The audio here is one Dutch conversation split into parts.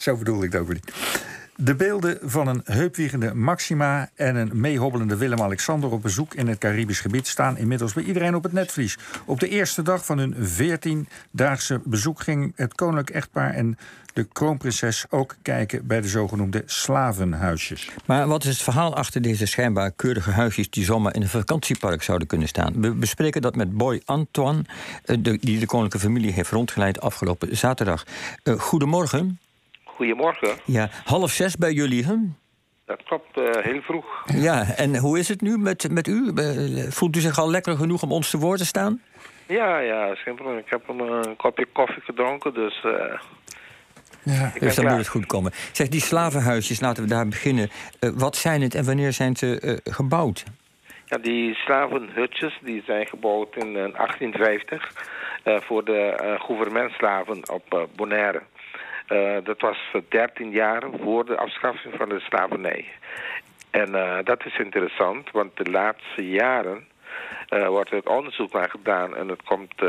Zo bedoel ik het ook niet. De beelden van een heupwiegende Maxima en een meehobbelende Willem-Alexander op bezoek in het Caribisch gebied staan inmiddels bij iedereen op het netvlies. Op de eerste dag van hun 14-daagse bezoek ging het koninklijk echtpaar en de kroonprinses ook kijken bij de zogenoemde slavenhuisjes. Maar wat is het verhaal achter deze schijnbaar keurige huisjes die zomaar in een vakantiepark zouden kunnen staan? We bespreken dat met Boy Antoine, eh, die de koninklijke familie heeft rondgeleid afgelopen zaterdag. Uh, goedemorgen. Goedemorgen. Ja, half zes bij jullie, hè? Dat klopt, uh, heel vroeg. Ja, en hoe is het nu met, met u? Voelt u zich al lekker genoeg om ons te woord te staan? Ja, ja, simpel. Ik heb een, een kopje koffie gedronken, dus... Uh, ja, dus dan moet het goed komen. Zeg, die slavenhuisjes, laten we daar beginnen. Uh, wat zijn het en wanneer zijn ze gebouwd? Ja, die slavenhutjes die zijn gebouwd in 1850 voor de gouvernementslaven op Bonaire. Uh, dat was 13 jaar voor de afschaffing van de slavernij. En uh, dat is interessant, want de laatste jaren uh, wordt er onderzoek naar gedaan. En het komt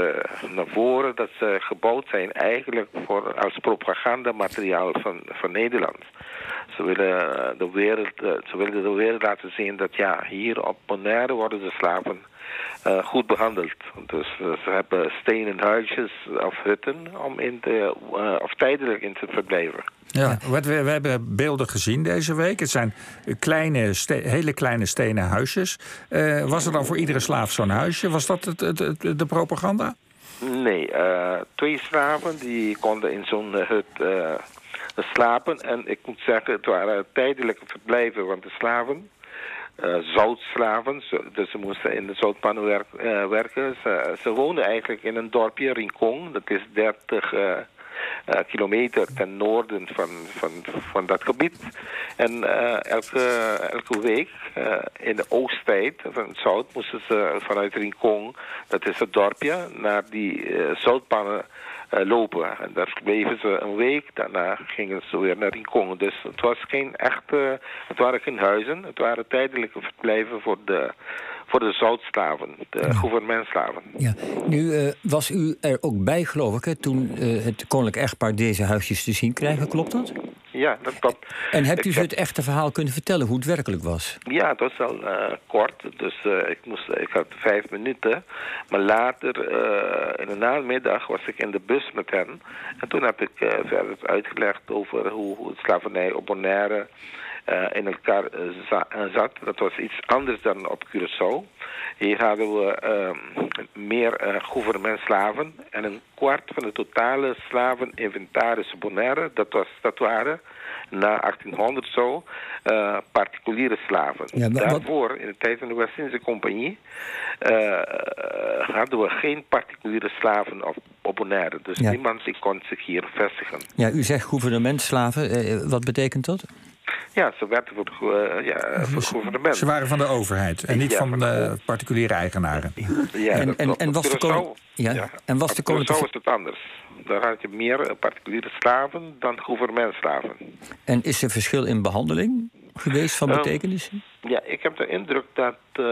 naar voren dat ze gebouwd zijn eigenlijk voor, als propagandamateriaal van, van Nederland. Ze willen, de wereld, ze willen de wereld laten zien dat ja, hier op Bonaire worden de slaven goed behandeld. Dus ze hebben stenen huisjes of hutten om in te, of tijdelijk in te verblijven. Ja, wat we, we hebben beelden gezien deze week. Het zijn kleine, hele kleine stenen huisjes. was er dan voor iedere slaaf zo'n huisje? Was dat het, het, het, de propaganda? Nee, twee slaven die konden in zo'n hut slapen. En ik moet zeggen, het waren tijdelijke verblijven, want de slaven uh, zoutslaven. Dus ze moesten in de zoutpannen werk, uh, werken. Ze, ze, woonden eigenlijk in een dorpje, Rincon. Dat is 30 uh, eh, kilometer ten noorden van, van, van dat gebied. En elke, elke week in de oosttijd van het zout moesten ze vanuit Rincon, dat is het dorpje, naar die zoutpannen lopen. En daar bleven ze een week. Daarna gingen ze weer naar Rincon. Dus het, was geen echte, het waren geen huizen. Het waren tijdelijke verblijven voor de, voor de zoutslaven, de ja. gouvernementslaven. Ja. Nu uh, was u er ook bij, geloof ik, hè, toen uh, het koninklijk echtpaar deze huisjes te zien krijgen. Klopt dat? Ja, dat klopt. En hebt u ik ze het echte verhaal kunnen vertellen, hoe het werkelijk was? Ja, het was al uh, kort, dus ik, moest, ik had vijf minuten. Maar later, in de namiddag, was ik in de bus met hen. En toen heb ik verder uitgelegd over hoe, hoe het slavernij op Bonaire in elkaar uh, zat. Dat was iets anders dan op Curaçao. Hier hadden we uh, meer uh, gouvernementslaven en een kwart van de totale slaveninventaris Bonaire, dat, was, dat waren na 1800 zo, uh, particuliere slaven. Ja, Daarvoor, in de tijd van de West-Indische Compagnie, uh, hadden we geen particuliere slaven op, op Bonaire. Dus ja. niemand kon zich hier vestigen. Ja, u zegt gouvernementslaven. wat betekent dat? Ja, ze werden voor, de, uh, ja, voor het gouvernement. Ze waren van de overheid en niet ja, van, de particuliere eigenaren. Ja, en, en, en was de koning... Ja. ja. En was de koning... Zo is het anders. Daar had je meer particuliere slaven dan gouvernementslaven. En is er verschil in behandeling geweest van betekenis? Um, ja, ik heb de indruk dat uh,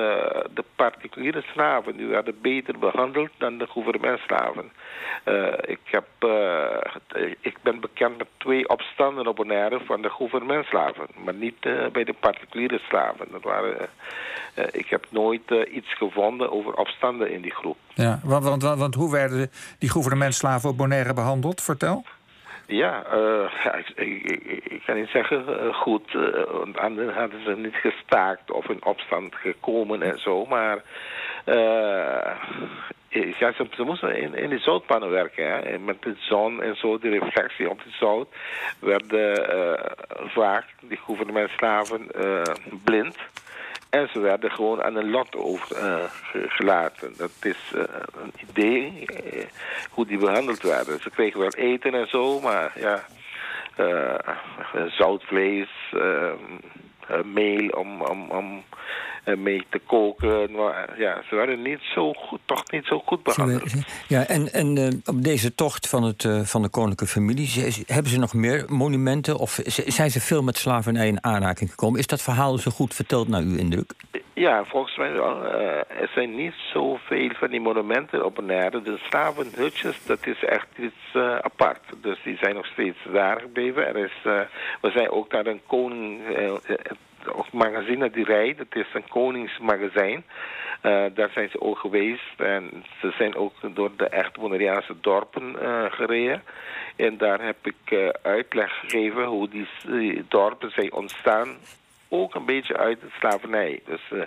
de particuliere slaven nu werden beter behandeld dan de gouvernementslaven. Uh, ik, heb, uh, ik ben bekend met twee opstanden op Bonaire van de gouvernementslaven, maar niet bij de particuliere slaven. Dat waren, ik heb nooit iets gevonden over opstanden in die groep. Ja, want, want, want hoe werden die gouvernementslaven op Bonaire behandeld? Vertel. Ja, uh, ik, kan niet zeggen uh, goed, uh, want anderen hadden ze niet gestaakt of in opstand gekomen en zo, maar ja, ze, moesten in, in de zoutpannen werken, hè. met de zon en zo, de reflectie op de zout, werden vaak die gouvernementslaven blind. En ze werden gewoon aan een lot overgelaten. Uh, dat is uh, een idee uh, hoe die behandeld werden. Ze kregen wel eten en zo, maar ja, zoutvlees, meel om, om, om mee te koken. Maar ja, ze werden niet zo goed, toch niet zo goed behandeld. Ja, en, en uh, op deze tocht van, het, van de koninklijke familie... hebben ze nog meer monumenten? Of zijn ze veel met slavernij in aanraking gekomen? Is dat verhaal zo goed verteld naar uw indruk? Ja, volgens mij wel. Uh, er zijn niet zoveel van die monumenten op Bonaire. De slavenhutjes, dat is echt iets uh, apart. Dus die zijn nog steeds daar gebleven. Er is, uh, we zijn ook naar een koning, het magazine Die Rij, dat is een koningsmagazijn. daar zijn ze ook geweest. En ze zijn ook door de echt Bonaireaanse dorpen gereden. En daar heb ik uitleg gegeven hoe die dorpen zijn ontstaan ook een beetje uit de slavernij. Dus uh,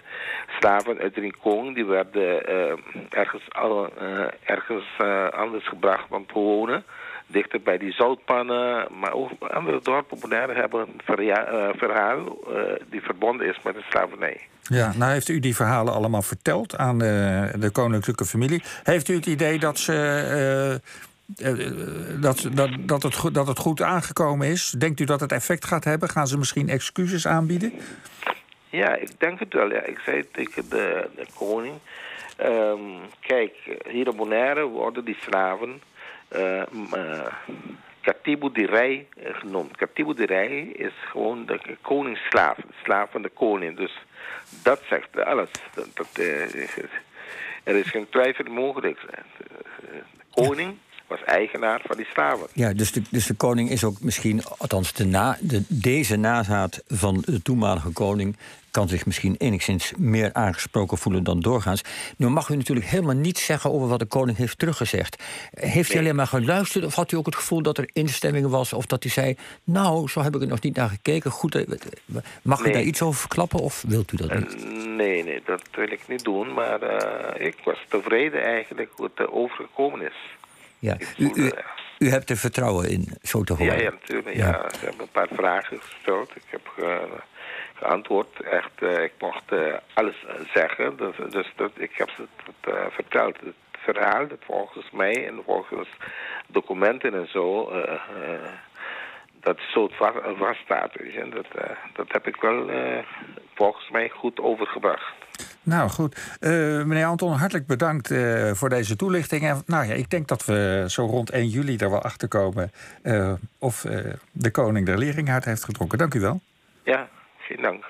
slaven uit Rincon die werden uh, ergens, uh, ergens anders gebracht om te wonen. Dichter bij die zoutpannen. Maar ook andere dorpen Bonaire hebben een verhaal die verbonden is met de slavernij. Ja, nou heeft u die verhalen allemaal verteld aan de koninklijke familie. Heeft u het idee dat ze eh, dat, dat, dat, het dat het goed aangekomen is? Denkt u dat het effect gaat hebben? Gaan ze misschien excuses aanbieden? Ja, ik denk het wel. Ja. Ik zei tegen de, de koning... Um, kijk, hier in Bonaire worden die slaven... Uh, uh, genoemd. Katibu Direi is gewoon de koningsslaaf. Slaaf van de koning. Dus dat zegt alles. Dat, er is geen twijfel mogelijk. De koning eigenaar van die slaven. Ja, dus de, dus de koning is ook misschien, althans de na, de, deze nazaat van de toenmalige koning kan zich misschien enigszins meer aangesproken voelen dan doorgaans. Nu mag u natuurlijk helemaal niets zeggen over wat de koning heeft teruggezegd. Heeft u alleen maar geluisterd of had u ook het gevoel dat er instemming was... of dat hij zei, nou, zo heb ik er nog niet naar gekeken. Goed, eh, mag u daar iets over verklappen of wilt u dat niet? Eh, nee, nee, dat wil ik niet doen. Maar uh, ik was tevreden eigenlijk hoe het overgekomen is. Ja. U, u, u, hebt er vertrouwen in, zo te horen. Ja, ja natuurlijk. Ja. Ze hebben een paar vragen gesteld. Ik heb geantwoord. Echt, uh, ik mocht uh, alles zeggen. Dus, dus dat, ik heb ze het, uh, verteld. Het verhaal dat volgens mij en volgens documenten en zo... dat zo vast staat. Dat, dat heb ik wel volgens mij goed overgebracht. Nou goed. Uh, meneer Anton, hartelijk bedankt uh, voor deze toelichting. En, nou ja, ik denk dat we zo rond 1 juli er wel achter komen uh, of de koning de lering uit heeft getrokken. Dank u wel. Ja, geen dank.